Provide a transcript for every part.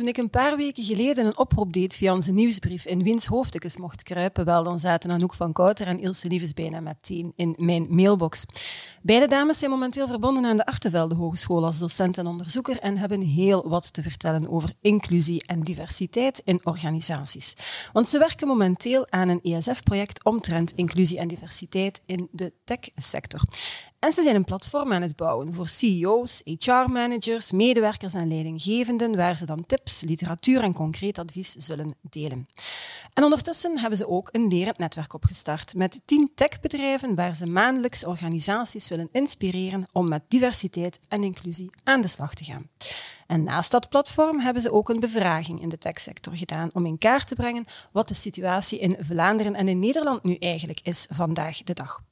Toen ik een paar weken geleden een oproep deed via onze nieuwsbrief in wiens hoofdekens mocht kruipen, wel, dan zaten Anouk van Kouter en Ilse Liefes bijna meteen in mijn mailbox. Beide dames zijn momenteel verbonden aan de Artevelde Hogeschool als docent en onderzoeker en hebben heel wat te vertellen over inclusie en diversiteit in organisaties. Want ze werken momenteel aan een ESF-project omtrent inclusie en diversiteit in de techsector. En ze zijn een platform aan het bouwen voor CEO's, HR-managers, medewerkers en leidinggevenden, waar ze dan tips, literatuur en concreet advies zullen delen. En ondertussen hebben ze ook een lerend netwerk opgestart met tien techbedrijven waar ze maandelijks organisaties willen inspireren om met diversiteit en inclusie aan de slag te gaan. En naast dat platform hebben ze ook een bevraging in de techsector gedaan om in kaart te brengen wat de situatie in Vlaanderen en in Nederland nu eigenlijk is vandaag de dag.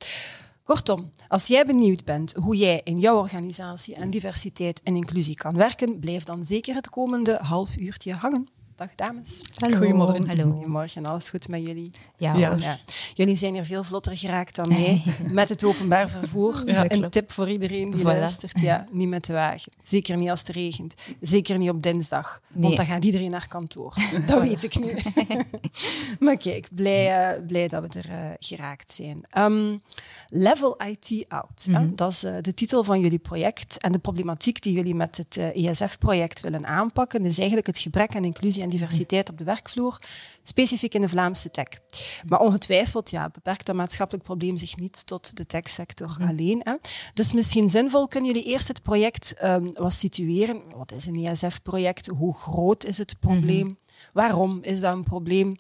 Kortom, als jij benieuwd bent hoe jij in jouw organisatie aan diversiteit en inclusie kan werken, blijf dan zeker het komende half uurtje hangen. Dag dames. Hallo. Goedemorgen. Hallo. Goedemorgen, alles goed met jullie? Ja, Ja. Jullie zijn hier veel vlotter geraakt dan mij met het openbaar vervoer. Ja, een tip voor iedereen die Voilà. luistert. Ja, niet met de wagen. Zeker niet als het regent. Zeker niet op dinsdag. Want dan gaat iedereen naar kantoor. Dat weet ik nu. maar kijk, blij, eh, blij dat we er eh, geraakt zijn. Ehm, Level IT Out. Mhm. Dat is eh, de titel van jullie project. En de problematiek die jullie met het eh, ESF-project willen aanpakken, is eigenlijk het gebrek aan inclusie en diversiteit op de werkvloer, specifiek in de Vlaamse tech. Maar ongetwijfeld ja, beperkt dat maatschappelijk probleem zich niet tot de techsector alleen. Hè? Dus misschien zinvol, kunnen jullie eerst het project ehm, wat situeren? Wat is een ESF-project? Hoe groot is het probleem? Waarom is dat een probleem?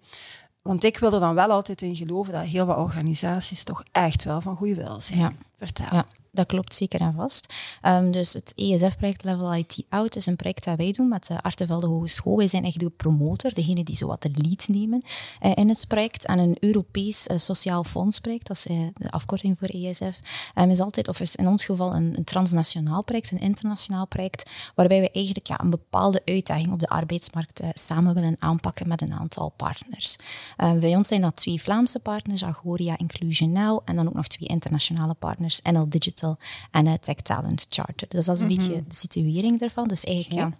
Want ik wil er dan wel altijd in geloven dat heel wat organisaties toch echt wel van goede wil zijn. Ja. Vertel. Ja, dat klopt zeker en vast. Ehm, dus het ESF-project Level IT Out is een project dat wij doen met de Artevelde Hogeschool. Wij zijn eigenlijk de promotor, degene die zo wat de lead nemen eh, in het project. En een Europees eh, Sociaal Fondsproject, dat is eh, de afkorting voor ESF, ehm, is altijd, of is in ons geval een, een transnationaal project, een internationaal project, waarbij we eigenlijk ja, een bepaalde uitdaging op de arbeidsmarkt eh, samen willen aanpakken met een aantal partners. Eh, bij ons zijn dat twee Vlaamse partners, Agoria Inclusion Now, en dan ook nog twee internationale partners, NL Digital en eh, Tech Talent Charter. Dus dat is een beetje de situering daarvan. Dus eigenlijk, ja.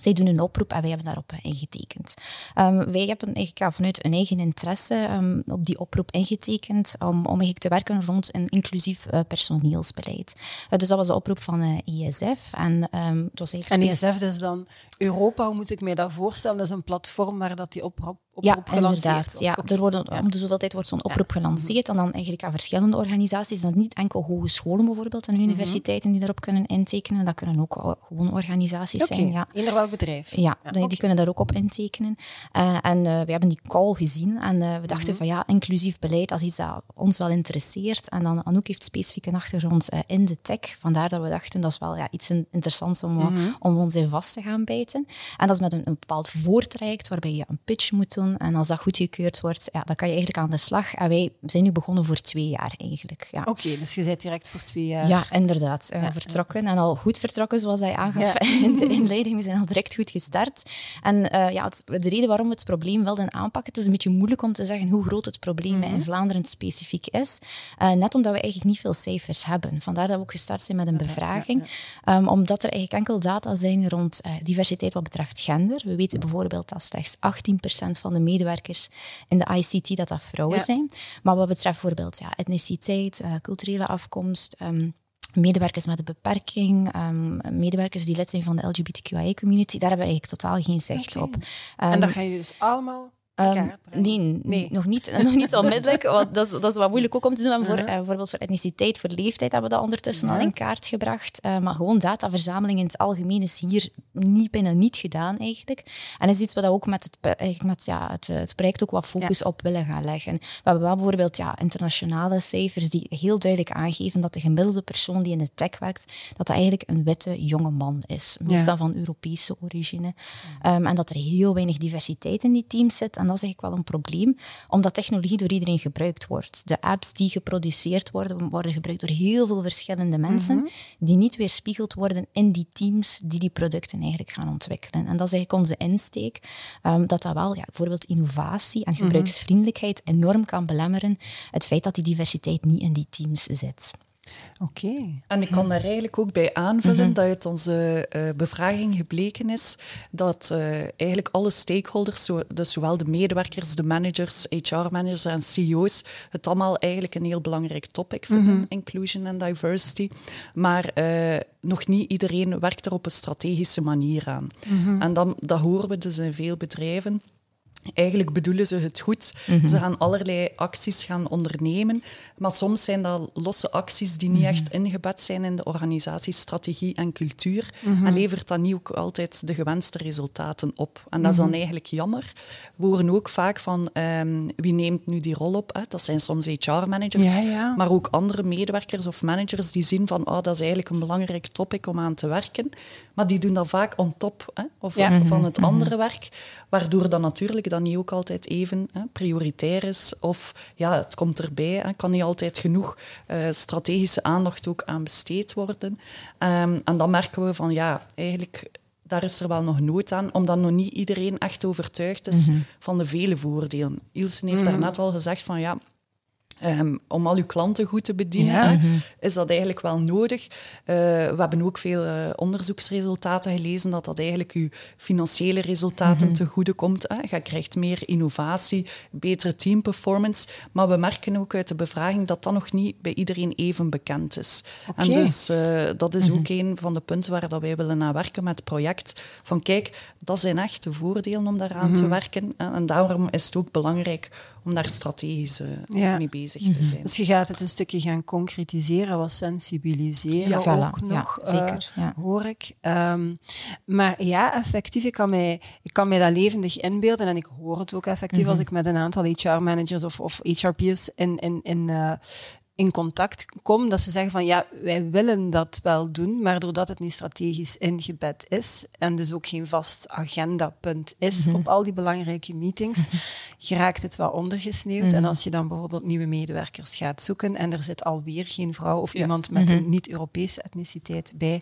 Zij doen een oproep en wij hebben daarop eh, ingetekend. Ehm, wij hebben eigenlijk ja, vanuit een eigen interesse ehm, op die oproep ingetekend om, om eigenlijk te werken rond een inclusief eh, personeelsbeleid. Eh, dus dat was de oproep van eh, ESF. En, ehm, het was En eigenlijk speci- ESF is dan Europa, hoe moet ik mij dat voorstellen? Dat is een platform waar dat die oproep, oproep Ja, inderdaad. Ja, er worden, Ja. Om de zoveel tijd wordt zo'n oproep gelanceerd en dan eigenlijk aan verschillende organisaties. Dat niet enkel hogescholen bijvoorbeeld en universiteiten die daarop kunnen intekenen. Dat kunnen ook gewoon organisaties zijn. Ja. eender welk bedrijf. Ja, die, kunnen daar ook op intekenen. Eh, en eh, we hebben die call gezien en eh, we dachten van ja, inclusief beleid, is iets dat ons wel interesseert. En dan Anouk heeft specifiek een achtergrond in de tech. Vandaar dat we dachten, dat is wel ja, iets in- interessants om, eh, om ons in vast te gaan bijten. En dat is met een, een bepaald voortraject waarbij je een pitch moet doen. En als dat goedgekeurd wordt, ja, dan kan je eigenlijk aan de slag. En wij zijn nu begonnen voor twee jaar eigenlijk. Ja. Oké, dus je bent direct voor twee jaar. Ja, inderdaad. eh, vertrokken. En al goed vertrokken, zoals hij aangaf in de inleiding. We zijn al direct goed gestart. En eh, ja, het- de reden waarom we het probleem wilden aanpakken, het is een beetje moeilijk om te zeggen hoe groot het probleem in Vlaanderen specifiek is. Eh, net omdat we eigenlijk niet veel cijfers hebben. Vandaar dat we ook gestart zijn met een bevraging. Ehm, omdat er eigenlijk enkel data zijn rond diversiteit wat betreft gender. We weten bijvoorbeeld dat slechts 18% van de medewerkers in de ICT dat dat vrouwen Ja. zijn. Maar wat betreft bijvoorbeeld ja, etniciteit, eh, culturele afkomst... ehm, medewerkers met een beperking, ehm, medewerkers die lid zijn van de LGBTQIA-community, daar hebben we eigenlijk totaal geen zicht op. En Ehm, dat gaan jullie dus allemaal Ehm, nee, Nee. Nog, niet, nog niet onmiddellijk. Want dat, is, dat is wat moeilijk ook om te doen. En voor, eh, bijvoorbeeld voor etniciteit, voor leeftijd hebben we dat ondertussen al in kaart gebracht. Eh, maar gewoon dataverzameling in het algemeen is hier niet binnen niet gedaan eigenlijk. En is iets wat we ook met, het, met ja, het, eh, het project ook wat focus op willen gaan leggen. We hebben wel bijvoorbeeld ja, internationale cijfers die heel duidelijk aangeven dat de gemiddelde persoon die in de tech werkt, dat dat eigenlijk een witte jonge man is. Meestal Ja. van Europese origine. Ehm, en dat er heel weinig diversiteit in die teams zit. En dat is eigenlijk wel een probleem, omdat technologie door iedereen gebruikt wordt. De apps die geproduceerd worden, worden gebruikt door heel veel verschillende mensen, mhm. die niet weerspiegeld worden in die teams die die producten eigenlijk gaan ontwikkelen. En dat is eigenlijk onze insteek, um, dat dat wel ja, bijvoorbeeld innovatie en mhm. gebruiksvriendelijkheid enorm kan belemmeren. Het feit dat die diversiteit niet in die teams zit. Oké. En ik kan daar eigenlijk ook bij aanvullen mhm. dat uit onze uh, bevraging gebleken is dat uh, eigenlijk alle stakeholders, zo, dus zowel de medewerkers, de managers, HR-managers en CEO's, het allemaal eigenlijk een heel belangrijk topic vinden, mhm. inclusion en diversity. Maar uh, nog niet iedereen werkt er op een strategische manier aan. Mhm. En dan, dat horen we dus in veel bedrijven. Eigenlijk bedoelen ze het goed. Mhm. Ze gaan allerlei acties gaan ondernemen, maar soms zijn dat losse acties die niet mhm. echt ingebed zijn in de organisatiestrategie en cultuur. Mhm. En levert dat niet ook altijd de gewenste resultaten op. En dat is dan eigenlijk jammer. We horen ook vaak van um, wie neemt nu die rol op. Hè? Dat zijn soms HR-managers, maar ook andere medewerkers of managers die zien van oh, dat is eigenlijk een belangrijk topic om aan te werken. Maar die doen dat vaak on top hè? of van het andere werk, waardoor dat natuurlijk dan niet ook altijd even hè, prioritair is. Of ja, het komt erbij, hè, kan niet altijd genoeg uh, strategische aandacht ook aan besteed worden. Um, en dan merken we van ja, eigenlijk daar is er wel nog nood aan, omdat nog niet iedereen echt overtuigd is mm -hmm. van de vele voordelen. Ilsen heeft mm -hmm. daarnet al gezegd van ja, Um, om al uw klanten goed te bedienen, mhm. is dat eigenlijk wel nodig. Uh, we hebben ook veel uh, onderzoeksresultaten gelezen dat dat eigenlijk uw financiële resultaten mm -hmm. te goede komt. Hè. Je krijgt meer innovatie, betere teamperformance. Maar we merken ook uit de bevraging dat dat nog niet bij iedereen even bekend is. Okay. En dus uh, dat is mm -hmm. ook een van de punten waar dat wij willen aan werken met het project. Van kijk, dat zijn echt de voordelen om daaraan mm -hmm. te mhm. werken. En daarom is het ook belangrijk om daar strategisch uh, mee bezig te mhm. zijn. Dus je gaat het een stukje gaan concretiseren, wat sensibiliseren ja, ook voilà. nog, ja, zeker, uh, hoor ik. Um, maar ja, effectief, ik kan, mij, ik kan mij dat levendig inbeelden en ik hoor het ook effectief mm -hmm. als ik met een aantal HR-managers of, of HRP's in, in, in, uh, in contact kom, dat ze zeggen van ja, wij willen dat wel doen, maar doordat het niet strategisch ingebed is en dus ook geen vast agendapunt is mhm. op al die belangrijke meetings, mhm. geraakt het wel ondergesneeuwd. En mhm. als je dan bijvoorbeeld nieuwe medewerkers gaat zoeken en er zit alweer geen vrouw of iemand met een niet-Europese etniciteit bij,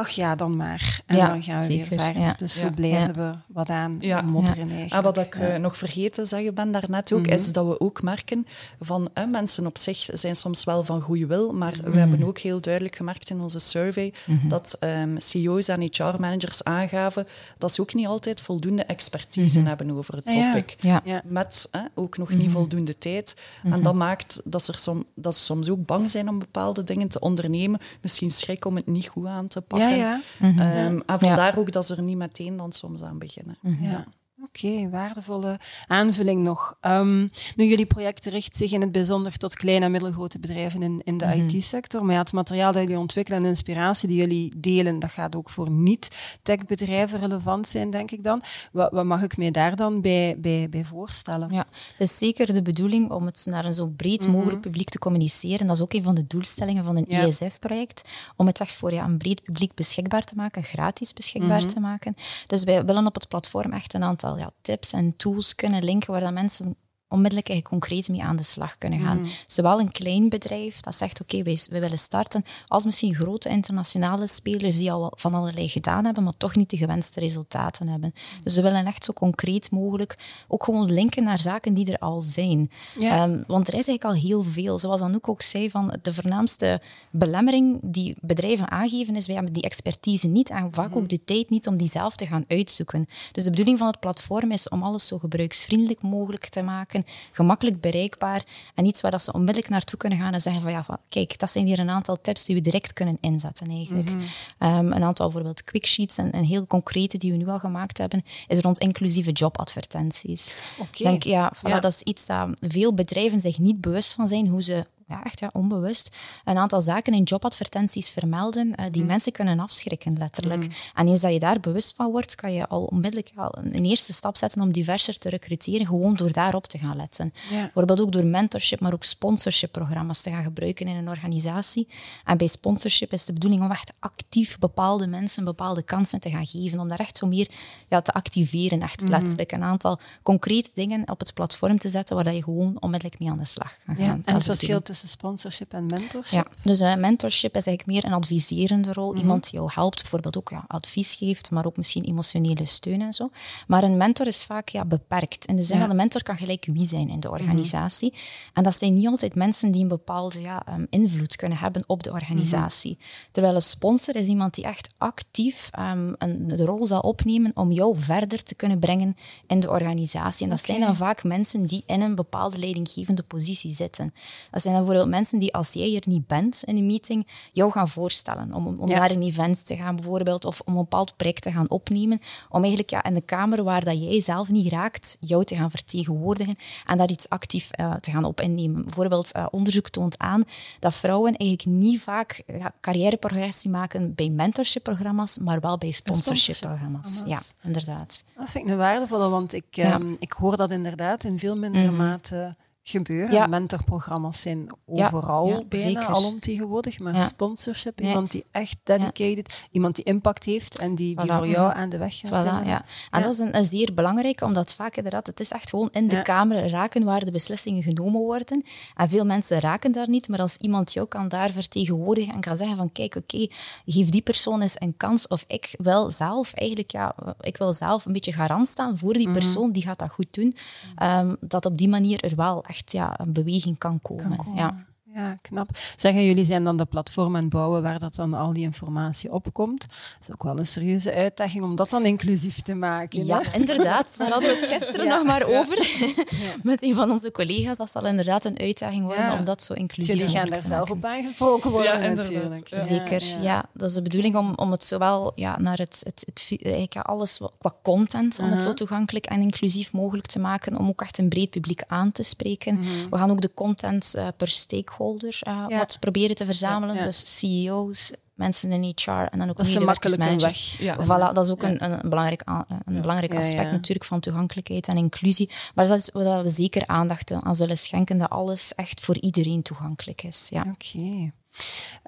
ach ja, dan maar. En dan gaan we weer verder. Dus zo blijven we wat aan ja. modderen En wat ik uh, nog vergeten zeggen ben daarnet ook, is dat we ook merken van uh, mensen op zich zijn soms wel van goede wil, maar we hebben ook heel duidelijk gemerkt in onze survey dat um, CEO's en HR-managers aangaven dat ze ook niet altijd voldoende expertise hebben over het topic. Met uh, ook nog niet voldoende tijd. En dat maakt dat, er som, dat ze soms ook bang zijn om bepaalde dingen te ondernemen. Misschien schrik om het niet goed aan te pakken. Ja, ja. Um, en vandaar ook dat ze er niet meteen dan soms aan beginnen. Mhm. Ja. Oké, waardevolle aanvulling nog. Um, nu, jullie project richt zich in het bijzonder tot kleine en middelgrote bedrijven in, in de mhm. IT-sector. Maar ja, het materiaal dat jullie ontwikkelen en de inspiratie die jullie delen, dat gaat ook voor niet-tech-bedrijven relevant zijn, denk ik dan. Wat, wat, mag ik mij daar dan bij, bij, bij voorstellen? Ja, het is zeker de bedoeling om het naar een zo breed mhm. mogelijk publiek te communiceren. Dat is ook een van de doelstellingen van een ESF-project. Om het echt voor ja, een breed publiek beschikbaar te maken, gratis beschikbaar mhm. te maken. Dus wij willen op het platform echt een aantal tips en tools kunnen linken waar dat mensen onmiddellijk eigenlijk concreet mee aan de slag kunnen gaan. Mm. Zowel een klein bedrijf dat zegt, oké, okay, wij, willen starten, als misschien grote internationale spelers die al van allerlei gedaan hebben, maar toch niet de gewenste resultaten hebben. Dus we willen echt zo concreet mogelijk ook gewoon linken naar zaken die er al zijn. Um, want er is eigenlijk al heel veel. Zoals Anouk ook zei, van de voornaamste belemmering die bedrijven aangeven is, wij hebben die expertise niet en vaak ook de tijd niet om die zelf te gaan uitzoeken. Dus de bedoeling van het platform is om alles zo gebruiksvriendelijk mogelijk te maken, gemakkelijk bereikbaar en iets waar dat ze onmiddellijk naartoe kunnen gaan en zeggen van ja, van, kijk, dat zijn hier een aantal tips die we direct kunnen inzetten eigenlijk. Mhm. Ehm, een aantal bijvoorbeeld quicksheets en, en heel concrete die we nu al gemaakt hebben, is rond inclusieve jobadvertenties. Okay. denk, ja, voilà, dat is iets dat veel bedrijven zich niet bewust van zijn, hoe ze ja, echt ja, onbewust, een aantal zaken in jobadvertenties vermelden uh, die mm. mensen kunnen afschrikken, letterlijk. Mm. En eens dat je daar bewust van wordt, kan je al onmiddellijk ja, een eerste stap zetten om diverser te recruteren, gewoon door daarop te gaan letten. Bijvoorbeeld ook door mentorship, maar ook sponsorship-programma's te gaan gebruiken in een organisatie. En bij sponsorship is de bedoeling om echt actief bepaalde mensen bepaalde kansen te gaan geven, om daar echt zo meer ja, te activeren, echt mm. letterlijk. Een aantal concrete dingen op het platform te zetten waar je gewoon onmiddellijk mee aan de slag gaat. Ja, en het verschil tussen sponsorship en mentorship? Ja, dus uh, mentorship is eigenlijk meer een adviserende rol. Mhm. Iemand die jou helpt, bijvoorbeeld ook ja, advies geeft, maar ook misschien emotionele steun en zo. Maar een mentor is vaak ja, beperkt. In de zin dat een mentor kan gelijk wie zijn in de mhm. organisatie. En dat zijn niet altijd mensen die een bepaalde ja, um, invloed kunnen hebben op de organisatie. Mhm. Terwijl een sponsor is iemand die echt actief um, een, de rol zal opnemen om jou verder te kunnen brengen in de organisatie. En dat zijn dan vaak mensen die in een bepaalde leidinggevende positie zitten. Dat zijn dan bijvoorbeeld mensen die als jij er niet bent in een meeting, jou gaan voorstellen om, om naar een event te gaan bijvoorbeeld, of om een bepaald project te gaan opnemen, om eigenlijk ja, in de kamer waar dat jij zelf niet raakt, jou te gaan vertegenwoordigen en daar iets actief uh, te gaan op innemen. Bijvoorbeeld, uh, onderzoek toont aan dat vrouwen eigenlijk niet vaak carrièreprogressie maken bij mentorship-programma's, maar wel bij sponsorship-programma's. Ja, inderdaad. Dat vind ik een waardevolle, want ik, um, ik hoor dat inderdaad in veel mindere mm mate gebeuren. Mentorprogramma's zijn overal ja, bijna alomtegenwoordig, maar sponsorship, iemand die echt dedicated, iemand die impact heeft en die, die voor jou aan de weg gaat. Voilà, ja. En dat is een, zeer belangrijk, omdat vaak inderdaad, het is echt gewoon in de kamer raken waar de beslissingen genomen worden. En veel mensen raken daar niet, maar als iemand jou kan daar vertegenwoordigen en kan zeggen van kijk, oké, geef die persoon eens een kans, of ik wil zelf eigenlijk, ja, ik wil zelf een beetje garant staan voor die mhm. persoon, die gaat dat goed doen. Um, dat op die manier er wel echt ja, een beweging kan komen. Ja. Ja, knap. Zeggen jullie zijn dan de platform aan het bouwen waar dat dan al die informatie opkomt. Dat is ook wel een serieuze uitdaging om dat dan inclusief te maken. Ja, inderdaad. Daar hadden we het gisteren nog maar over met een van onze collega's. Dat zal inderdaad een uitdaging worden om dat zo inclusief te maken. Jullie gaan daar zelf op aangesproken worden natuurlijk. Zeker, ja. Dat is de bedoeling om, om het zowel ja, naar het, het, het, eigenlijk alles qua content, om het zo toegankelijk en inclusief mogelijk te maken, om ook echt een breed publiek aan te spreken. Mhm. We gaan ook de content uh, per stakeholder uh, wat proberen te verzamelen. Dus CEO's, mensen in HR en dan ook dat medewerkersmanagers. Ja. Voilà, dat is ook een, een, belangrijk, een belangrijk aspect natuurlijk van toegankelijkheid en inclusie. Maar dat is waar we zeker aandacht aan zullen schenken, dat alles echt voor iedereen toegankelijk is. Ja. Oké.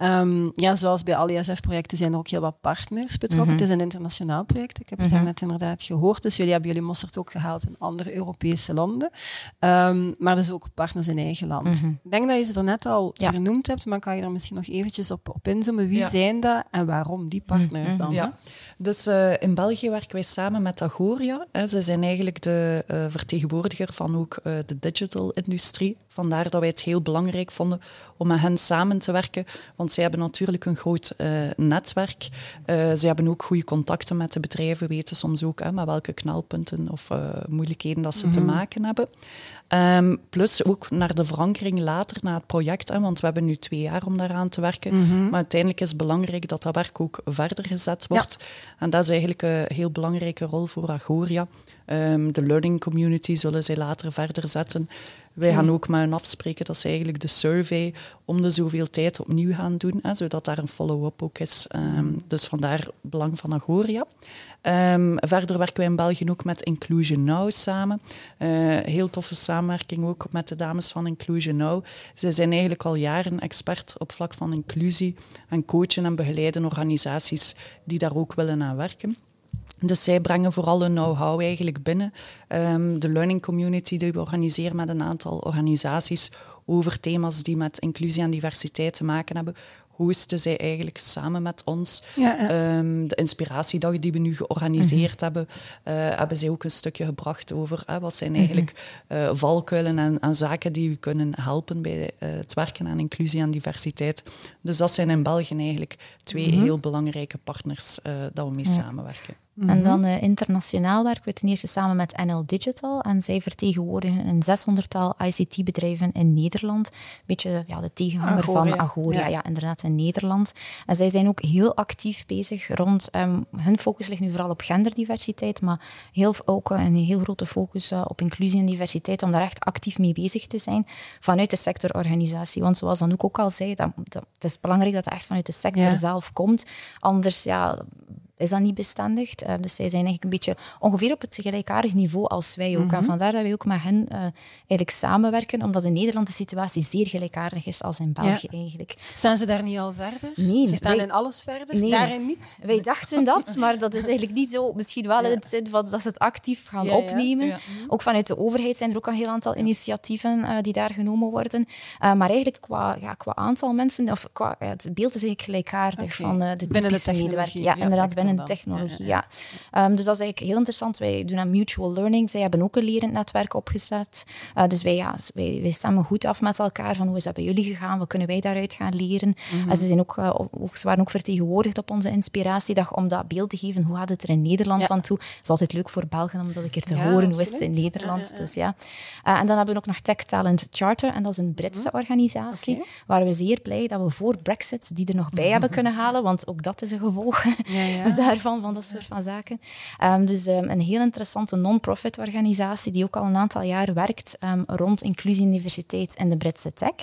Um, ja, zoals bij alle ISF-projecten zijn er ook heel wat partners betrokken. Mhm. Het is een internationaal project, ik heb het mm net inderdaad gehoord. Dus jullie hebben jullie Mossert ook gehaald in andere Europese landen. Um, maar dus ook partners in eigen land. Mhm. Ik denk dat je ze er net al ja. vernoemd hebt, maar kan je er misschien nog eventjes op, op inzoomen. Wie zijn dat en waarom die partners mhm. dan? Ja. Dus uh, in België werken wij samen met Agoria. Hè. Ze zijn eigenlijk de uh, vertegenwoordiger van ook uh, de digital-industrie. Vandaar dat wij het heel belangrijk vonden om met hen samen te werken. Want zij hebben natuurlijk een groot netwerk. Ze hebben ook goede contacten met de bedrijven, weten soms ook hè, met welke knelpunten of moeilijkheden dat ze te mhm. maken hebben. Um, plus ook naar de verankering later, na het project. Hè, want we hebben nu twee jaar om daaraan te werken. Mhm. Maar uiteindelijk is het belangrijk dat dat werk ook verder gezet wordt. En dat is eigenlijk een heel belangrijke rol voor Agoria. Um, de learning community zullen zij later verder zetten. Wij gaan ook met hen afspreken dat ze eigenlijk de survey om de zoveel tijd opnieuw gaan doen, hè, zodat daar een follow-up ook is. Um, dus vandaar belang van Agoria. Um, verder werken wij in België ook met Inclusion Now samen. Uh, heel toffe samenwerking ook met de dames van Inclusion Now. Ze zijn eigenlijk al jaren expert op vlak van inclusie en coachen en begeleiden organisaties die daar ook willen aan werken. Dus zij brengen vooral hun know-how eigenlijk binnen. Um, de learning community die we organiseren met een aantal organisaties over thema's die met inclusie en diversiteit te maken hebben, hosten zij eigenlijk samen met ons. Ehm, de inspiratiedag die we nu georganiseerd mhm. hebben, uh, hebben zij ook een stukje gebracht over uh, wat zijn mhm. eigenlijk uh, valkuilen en, en, zaken die u kunnen helpen bij eh, het werken aan inclusie en diversiteit. Dus dat zijn in België eigenlijk twee mhm. heel belangrijke partners dat we mee samenwerken. En mhm. dan uh, internationaal werken we ten eerste samen met NL Digital. En zij vertegenwoordigen een 600-tal ICT-bedrijven in Nederland. Een beetje ja, de tegenhanger van Agoria, ja. inderdaad, in Nederland. En zij zijn ook heel actief bezig rond... Um, hun focus ligt nu vooral op genderdiversiteit, maar heel, ook een heel grote focus uh, op inclusie en diversiteit, om daar echt actief mee bezig te zijn vanuit de sectororganisatie. Want zoals Anouk ook al zei, dat, dat, het is belangrijk dat het echt vanuit de sector zelf komt. Anders ja, is dat niet bestendig. Uh, dus zij zijn eigenlijk een beetje ongeveer op het gelijkaardig niveau als wij ook. En mhm. vandaar dat wij ook met hen uh, eigenlijk samenwerken, omdat in Nederland de situatie zeer gelijkaardig is als in België eigenlijk. Staan ze daar niet al verder? Nee. Ze staan in alles verder? Nee. Daarin niet? Wij dachten dat, maar dat is eigenlijk niet zo. Misschien wel in het zin van dat ze het actief gaan opnemen. Ook vanuit de overheid zijn er ook een heel aantal initiatieven uh, die daar genomen worden. maar eigenlijk qua, qua aantal mensen, of qua, het beeld is eigenlijk gelijkaardig van de technologie. Ja, inderdaad, binnen technologie. Ja. Um, dus dat is eigenlijk heel interessant. Wij doen aan mutual learning. Zij hebben ook een lerend netwerk opgezet. Uh, dus wij, ja, wij, wij stemmen goed af met elkaar van hoe is dat bij jullie gegaan? Wat kunnen wij daaruit gaan leren? Mm ze, zijn ook, uh, ze waren ook vertegenwoordigd op onze inspiratiedag om dat beeld te geven. Hoe gaat het er in Nederland aan toe? Het is altijd leuk voor Belgen om dat een keer te horen. Hoe is het in Nederland? Dus, ja. Uh, en dan hebben we ook nog Tech Talent Charter. En dat is een Britse mhm. organisatie. Okay. Waar we zeer blij dat we voor Brexit die er nog bij hebben kunnen halen. Want ook dat is een gevolg. Ja, ja. daarvan, van dat soort van zaken. Um, dus um, een heel interessante non-profit organisatie die ook al een aantal jaar werkt um, rond inclusie en diversiteit in de Britse tech.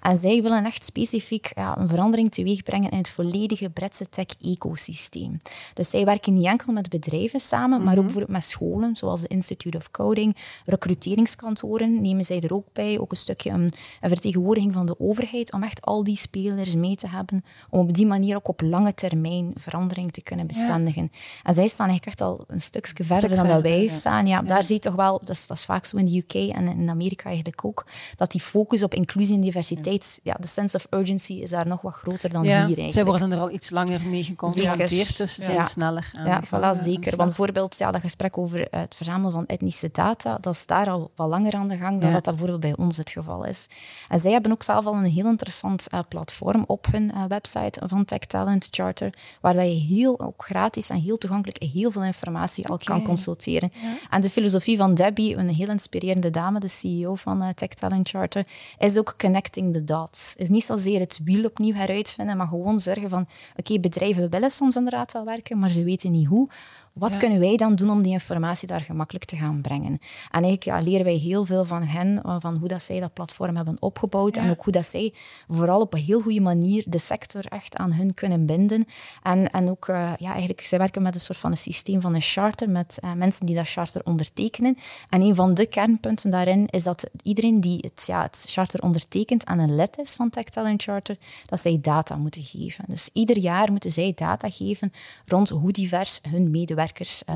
En zij willen echt specifiek ja, een verandering teweegbrengen in het volledige Britse tech-ecosysteem. Dus zij werken niet enkel met bedrijven samen, maar ook mhm. bijvoorbeeld met scholen, zoals de Institute of Coding, recruteringskantoren nemen zij er ook bij. Ook een stukje een, een vertegenwoordiging van de overheid, om echt al die spelers mee te hebben, om op die manier ook op lange termijn verandering te kunnen bestendigen. En zij staan eigenlijk echt al een stukje verder dan dat wij staan. Ja, Daar zie je toch wel, dat is, dat is vaak zo in de UK en in Amerika eigenlijk ook, dat die focus op inclusie en diversiteit, ja, de sense of urgency is daar nog wat groter dan hier eigenlijk. Zij worden er al iets langer mee geconfronteerd, dus ze zijn sneller aan Ja, voilà, zeker. Want bijvoorbeeld ja, dat gesprek over het verzamelen van etnische data, dat is daar al wat langer aan de gang dan dat dat bijvoorbeeld bij ons het geval is. En zij hebben ook zelf al een heel interessant uh, platform op hun uh, website van Tech Talent Charter, waar dat je heel ook gratis en heel toegankelijk heel veel informatie al kan consulteren. En de filosofie van Debbie, een heel inspirerende dame, de CEO van uh, Tech Talent Charter, is ook connecting the dots. Is niet zozeer het wiel opnieuw heruitvinden, maar gewoon zorgen van, oké, bedrijven willen soms inderdaad wel werken, maar ze weten niet hoe. Wat kunnen wij dan doen om die informatie daar gemakkelijk te gaan brengen? En eigenlijk ja, leren wij heel veel van hen, eh, van hoe dat zij dat platform hebben opgebouwd en ook hoe dat zij vooral op een heel goede manier de sector echt aan hun kunnen binden. En, en ook, uh, ja, eigenlijk, zij werken met een soort van een systeem van een charter, met uh, mensen die dat charter ondertekenen. En een van de kernpunten daarin is dat iedereen die het, ja, het charter ondertekent en een lid is van Tech Talent Charter, dat zij data moeten geven. Dus ieder jaar moeten zij data geven rond hoe divers hun medewerkers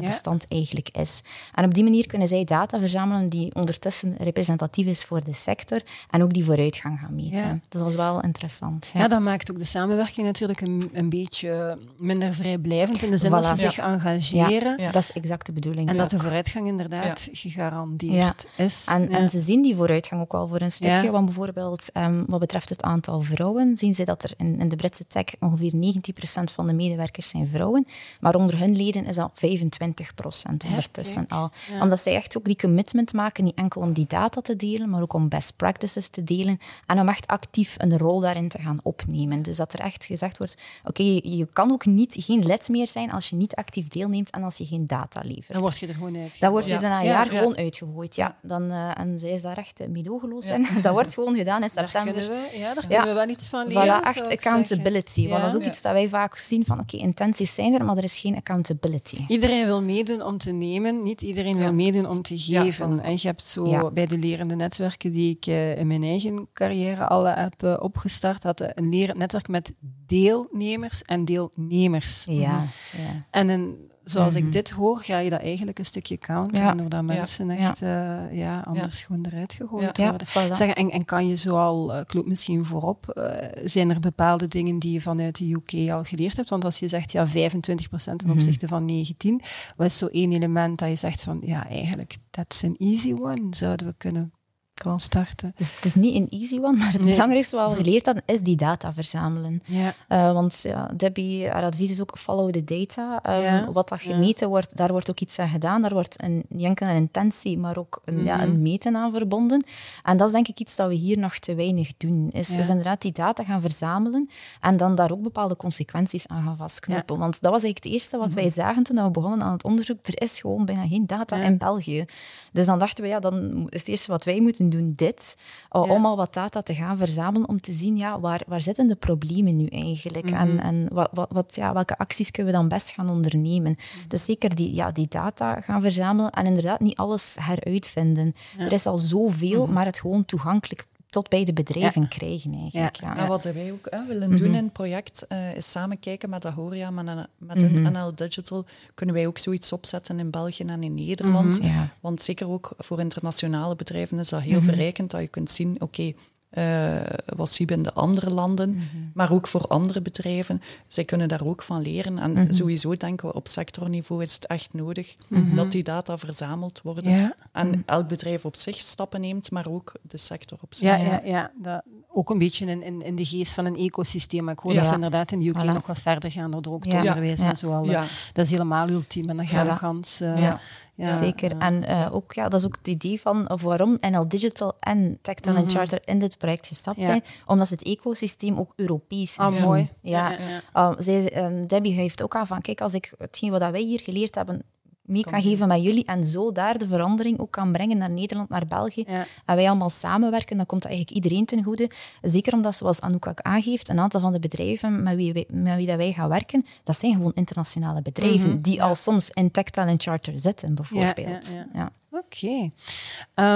bestand eigenlijk is. En op die manier kunnen zij data verzamelen die ondertussen representatief is voor de sector en ook die vooruitgang gaan meten. Dat was wel interessant. Ja. dat maakt ook de samenwerking natuurlijk een, een beetje minder vrijblijvend in de zin dat ze zich engageren. Dat is exact de bedoeling. En dat de vooruitgang inderdaad gegarandeerd is. En, en, ze zien die vooruitgang ook al voor een stukje, want bijvoorbeeld um, wat betreft het aantal vrouwen, zien ze dat er in, in de Britse tech ongeveer 90% van de medewerkers zijn vrouwen, maar onder hun leden is dat 25 procent ondertussen al. Omdat zij echt ook die commitment maken, niet enkel om die data te delen, maar ook om best practices te delen en om echt actief een rol daarin te gaan opnemen. Dus dat er echt gezegd wordt, oké, je, kan ook niet, geen lid meer zijn als je niet actief deelneemt en als je geen data levert. Dan word je er gewoon uit. Dan word je er na een jaar gewoon uitgegooid, ja. Dan, uh, en zij is daar echt uh, medogeloos in. Dat wordt gewoon gedaan in september. Daar we, ja, daar kunnen we wel iets van leren. Voilà, echt accountability. Want dat is ook iets dat wij vaak zien van, oké, intenties zijn er, maar er is geen accountability. Iedereen wil meedoen om te nemen, niet iedereen wil meedoen om te geven. en je hebt zo bij de lerende netwerken die ik uh, in mijn eigen carrière al heb uh, opgestart, had een lerend netwerk met deelnemers en deelnemers. Ja. ja. En een zoals ik mhm. dit hoor, ga je dat eigenlijk een stukje counten, ja. doordat mensen echt ja. Uh, ja anders gewoon eruit gegooid worden. Zeg, en, en kan je zoal, uh, klopt misschien voorop, uh, zijn er bepaalde dingen die je vanuit de UK al geleerd hebt? Want als je zegt ja, 25% ten mhm. opzichte van 19, wat is zo één element dat je zegt van ja, eigenlijk, that's an easy one, zouden we kunnen kan starten. Dus het is niet een easy one, maar het belangrijkste wat we geleerd hebben, is die data verzamelen. Ja. Uh, want ja, Debbie, haar advies is ook follow the data. Um, ja. Wat dat gemeten wordt, daar wordt ook iets aan gedaan. Daar wordt een, niet enkel een intentie, maar ook een, mm -hmm. ja, een meten aan verbonden. En dat is denk ik iets dat we hier nog te weinig doen. Is, is inderdaad die data gaan verzamelen en dan daar ook bepaalde consequenties aan gaan vastknopen. Want dat was eigenlijk het eerste wat mm -hmm. wij zagen toen we begonnen aan het onderzoek. Er is gewoon bijna geen data in België. Dus dan dachten we, ja, dan is het eerste wat wij moeten doen dit, ja. om al wat data te gaan verzamelen, om te zien, ja, waar, waar zitten de problemen nu eigenlijk? Mm -hmm. En, en wat, wat, wat, ja, welke acties kunnen we dan best gaan ondernemen? Mm -hmm. Dus zeker die, ja, die data gaan verzamelen en inderdaad niet alles heruitvinden. Ja. Er is al zoveel, mm -hmm. maar het gewoon toegankelijk tot bij de bedrijven ja. krijgen eigenlijk. Ja. Ja. En wat wij ook hè, willen doen in het project uh, is samen kijken met Ahoria, met, met mm -hmm. NL Digital kunnen wij ook zoiets opzetten in België en in Nederland. Mm -hmm. Want zeker ook voor internationale bedrijven is dat heel mm -hmm. verrijkend dat je kunt zien, oké, okay, uh, wat zien we in de andere landen, mm -hmm. maar ook voor andere bedrijven. Zij kunnen daar ook van leren. En mm -hmm. sowieso denken we op sectorniveau is het echt nodig mm -hmm. dat die data verzameld worden. Ja. En elk bedrijf op zich stappen neemt, maar ook de sector op zich. Ja, ja, ja. Dat, ook een beetje in, in, in de geest van een ecosysteem. Ik hoor ja. dat ze inderdaad in de UK voilà. nog wat verder gaan door ook ja. onderwijs en zo. Al, Dat is helemaal ultiem. En dan gaat de gans... Uh, ja, Zeker. Ja. En uh, ook, ja, dat is ook het idee van of waarom NL Digital en Tech Talent mm -hmm. Charter in dit project gestapt ja. zijn, omdat het ecosysteem ook Europees is. Ah, mooi. Ja. Uh, zij, um, Debbie geeft ook aan van, kijk, als ik hetgeen wat wij hier geleerd hebben mee kan geven met jullie en zo daar de verandering ook kan brengen naar Nederland, naar België. Ja. En wij allemaal samenwerken, dan komt dat eigenlijk iedereen ten goede. Zeker omdat, zoals Anouk ook aangeeft, een aantal van de bedrijven met wie, wij, met wie dat wij gaan werken, dat zijn gewoon internationale bedrijven, mm -hmm. die ja. al soms in Tech en Charter zitten, bijvoorbeeld. Ja, Oké. Okay.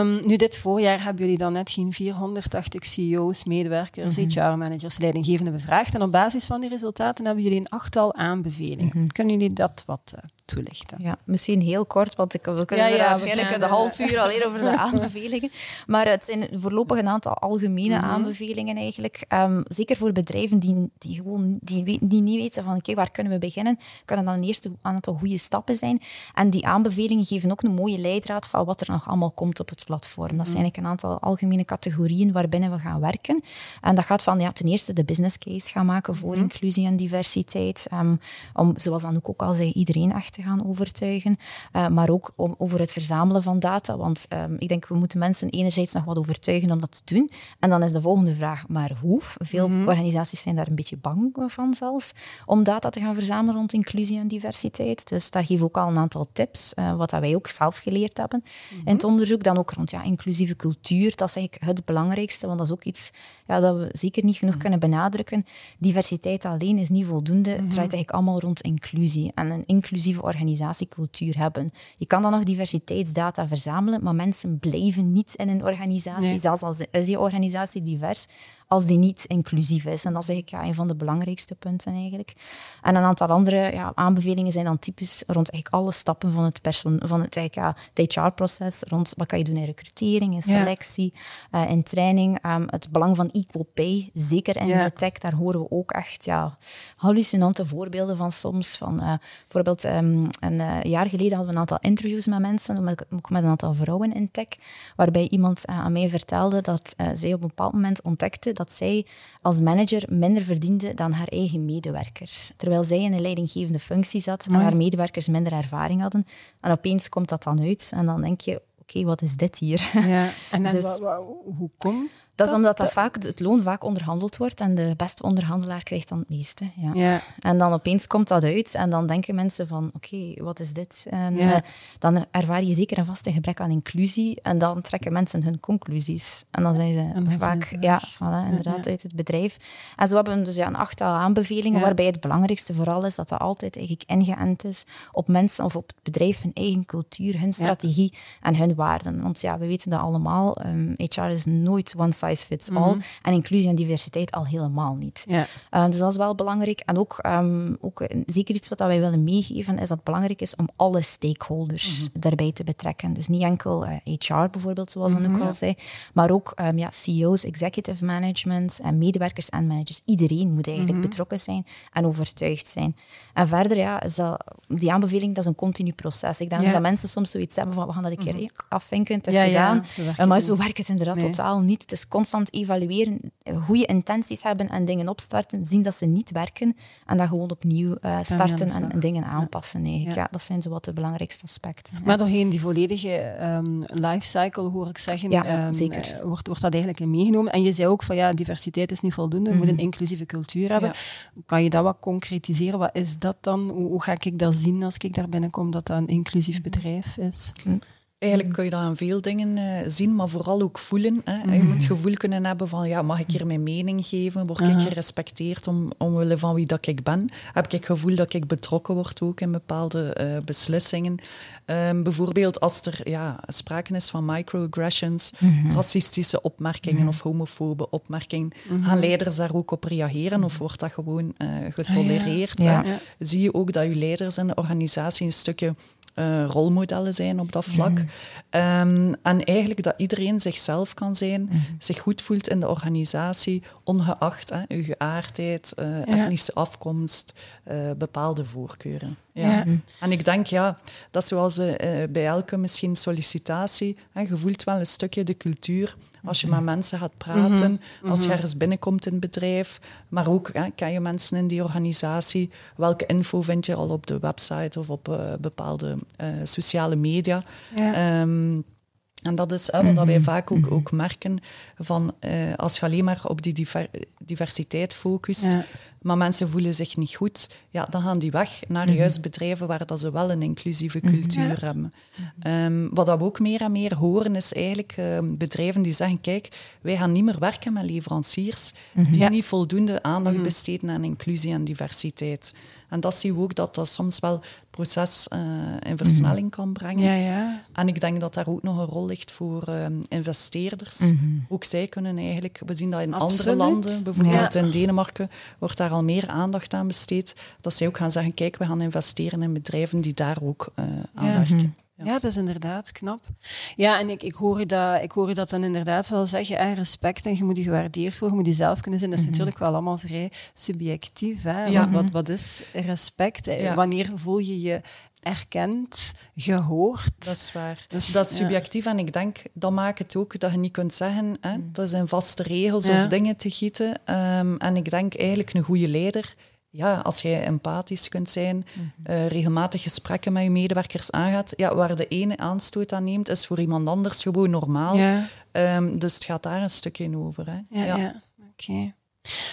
Um, nu, dit voorjaar hebben jullie dan net geen 480 CEO's, medewerkers, mm -hmm. HR-managers, leidinggevenden bevraagd. En op basis van die resultaten hebben jullie een achttal aanbevelingen. Mm -hmm. Kunnen jullie dat wat uh, toelichten? Ja, misschien heel kort, want ik, we kunnen ja, ja, waarschijnlijk een half uur alleen over de aanbevelingen. Maar het zijn voorlopig een aantal algemene mm -hmm. aanbevelingen eigenlijk. Um, zeker voor bedrijven die, die gewoon die, die niet weten van oké, okay, waar kunnen we beginnen, kunnen dan eerst een aantal goede stappen zijn. En die aanbevelingen geven ook een mooie leidraad van wat er nog allemaal komt op het platform. Dat zijn eigenlijk een aantal algemene categorieën waarbinnen we gaan werken. En dat gaat van ja, ten eerste de business case gaan maken voor mm. inclusie en diversiteit. Um, om, zoals Anouk ook al zei, iedereen echt te gaan overtuigen. Uh, maar ook om, over het verzamelen van data. Want um, ik denk, we moeten mensen enerzijds nog wat overtuigen om dat te doen. En dan is de volgende vraag, maar hoe? Veel mm. organisaties zijn daar een beetje bang van zelfs, om data te gaan verzamelen rond inclusie en diversiteit. Dus daar geven we ook al een aantal tips, uh, wat dat wij ook zelf geleerd hebben. Mm -hmm. In het onderzoek dan ook rond ja, inclusieve cultuur. Dat is eigenlijk het belangrijkste, want dat is ook iets ja, dat we zeker niet genoeg mm -hmm. kunnen benadrukken. Diversiteit alleen is niet voldoende. Het mm -hmm. draait eigenlijk allemaal rond inclusie en een inclusieve organisatiecultuur hebben. Je kan dan nog diversiteitsdata verzamelen, maar mensen blijven niet in een organisatie, nee. zelfs als is die organisatie divers, als die niet inclusief is. En dat is eigenlijk ja, een van de belangrijkste punten eigenlijk. En een aantal andere ja, aanbevelingen zijn dan typisch rond eigenlijk alle stappen van het, persoon, van het, ja, het HR-proces, rond wat kan je doen in recrutering, in selectie, ja. uh, in training. Um, het belang van equal pay, zeker in de tech, daar horen we ook echt ja, hallucinante voorbeelden van soms. Van, uh, bijvoorbeeld um, een uh, jaar geleden hadden we een aantal interviews met mensen, met, met een aantal vrouwen in tech, waarbij iemand aan mij vertelde dat zij op een bepaald moment ontdekte dat zij als manager minder verdiende dan haar eigen medewerkers. Terwijl zij in een leidinggevende functie zat en haar medewerkers minder ervaring hadden. En opeens komt dat dan uit en dan denk je, oké, okay, wat is dit hier? Ja, en dan, dus, hoe komt dat is omdat dat vaak, het loon vaak onderhandeld wordt en de beste onderhandelaar krijgt dan het meeste. Ja. ja. En dan opeens komt dat uit en dan denken mensen van oké, okay, wat is dit? En ja. uh, dan ervaar je zeker en vast een gebrek aan inclusie en dan trekken mensen hun conclusies. En dan zijn ze dan vaak zijn ze ja, voilà, inderdaad ja, uit het bedrijf. En zo hebben we dus ja, een achttal aanbevelingen waarbij het belangrijkste vooral is dat dat altijd eigenlijk ingeënt is op mensen of op het bedrijf, hun eigen cultuur, hun strategie en hun waarden. Want ja, we weten dat allemaal, um, HR is nooit one size fits all. Mhm. En inclusie en diversiteit al helemaal niet. Ja. Uh, dus dat is wel belangrijk. En ook, um, ook zeker iets wat wij willen meegeven, is dat het belangrijk is om alle stakeholders Mhm. daarbij te betrekken. Dus niet enkel uh, HR bijvoorbeeld, zoals Anouk Mhm. al zei, maar ook um, ja, CEO's, executive management, en medewerkers en managers. Iedereen moet eigenlijk betrokken zijn en overtuigd zijn. En verder, ja, is dat, die aanbeveling dat is een continu proces. Ik denk Ja. dat mensen soms zoiets hebben van, we gaan dat een keer eh, afvinken, het is Ja, gedaan. zo Uh, maar zo werkt het inderdaad Nee. totaal niet. Het is constant evalueren, eh, goede intenties hebben en dingen opstarten, zien dat ze niet werken en dan gewoon opnieuw eh, starten en, dingen aanpassen. Eigenlijk. Ja. Ja. dat zijn zo wat de belangrijkste aspecten. ja. Maar doorheen die volledige ehm lifecycle, hoor ik zeggen, Ja, ehm, zeker. eh, wordt, wordt dat eigenlijk in meegenomen. En je zei ook van ja, diversiteit is niet voldoende, we moeten een inclusieve cultuur hebben. Kan je dat wat concretiseren? Wat is dat dan? Hoe, hoe ga ik dat zien als ik daar binnenkom, dat dat een inclusief bedrijf is? Eigenlijk kun je dat aan veel dingen eh, zien, maar vooral ook voelen. Hè. Je moet het gevoel kunnen hebben van, ja, mag ik hier mijn mening geven? Word ik gerespecteerd om, omwille van wie dat ik ben? Heb ik het gevoel dat ik betrokken word ook in bepaalde eh, beslissingen? Ehm, bijvoorbeeld als er ja, sprake is van microaggressions, racistische opmerkingen of homofobe opmerkingen, gaan leiders daar ook op reageren of wordt dat gewoon eh, getolereerd? Ja. hè? Zie je ook dat je leiders in de organisatie een stukje eh, rolmodellen zijn op dat vlak. Ehm, en eigenlijk dat iedereen zichzelf kan zijn, zich goed voelt in de organisatie, ongeacht hè, uw geaardheid, eh, etnische afkomst, eh, bepaalde voorkeuren. Ja. Ja. En ik denk, ja, dat zoals bij elke misschien sollicitatie, hè, je voelt wel een stukje de cultuur als je met mensen gaat praten, als je ergens binnenkomt in het bedrijf, maar ook, hè, ken je mensen in die organisatie, welke info vind je al op de website of op eh, bepaalde eh, sociale media. Ja. Ehm, en dat is hè, wat wij vaak ook, ook merken, van eh, als je alleen maar op die diver- diversiteit focust, Ja. Maar mensen voelen zich niet goed, ja, dan gaan die weg naar juist bedrijven waar dat ze wel een inclusieve cultuur hebben. Ehm, wat dat we ook meer en meer horen, is eigenlijk ehm, bedrijven die zeggen, kijk, wij gaan niet meer werken met leveranciers die Ja. niet voldoende aandacht besteden aan inclusie en diversiteit. En dat zien we ook dat dat soms wel proces eh, in versnelling kan brengen. Ja, ja. En ik denk dat daar ook nog een rol ligt voor ehm, investeerders. Ook zij kunnen eigenlijk, we zien dat in Absoluut. andere landen, bijvoorbeeld in Denemarken, wordt daar al meer aandacht aan besteed. Dat zij ook gaan zeggen, kijk, we gaan investeren in bedrijven die daar ook eh, aan Ja. werken. Ja, dat is inderdaad knap. Ja, en ik, ik, hoor, je dat, ik hoor je dat dan inderdaad wel zeggen. Hè, respect en je moet je gewaardeerd voelen, je moet jezelf kunnen zijn. Dat is natuurlijk wel allemaal vrij subjectief. Hè? Ja. Wat, wat, wat is respect? Eh, Ja. Wanneer voel je je erkend, gehoord? Dat is waar. Dus, dat is subjectief en ik denk, dat maakt het ook dat je niet kunt zeggen, hè, dat zijn vaste regels of dingen te gieten. Ehm, en ik denk eigenlijk een goede leider, ja, als jij empathisch kunt zijn, eh, regelmatig gesprekken met je medewerkers aangaat, ja, waar de ene aanstoot aan neemt, is voor iemand anders gewoon normaal. Ja. Ehm, dus het gaat daar een stukje over. Hè. Ja, ja. oké.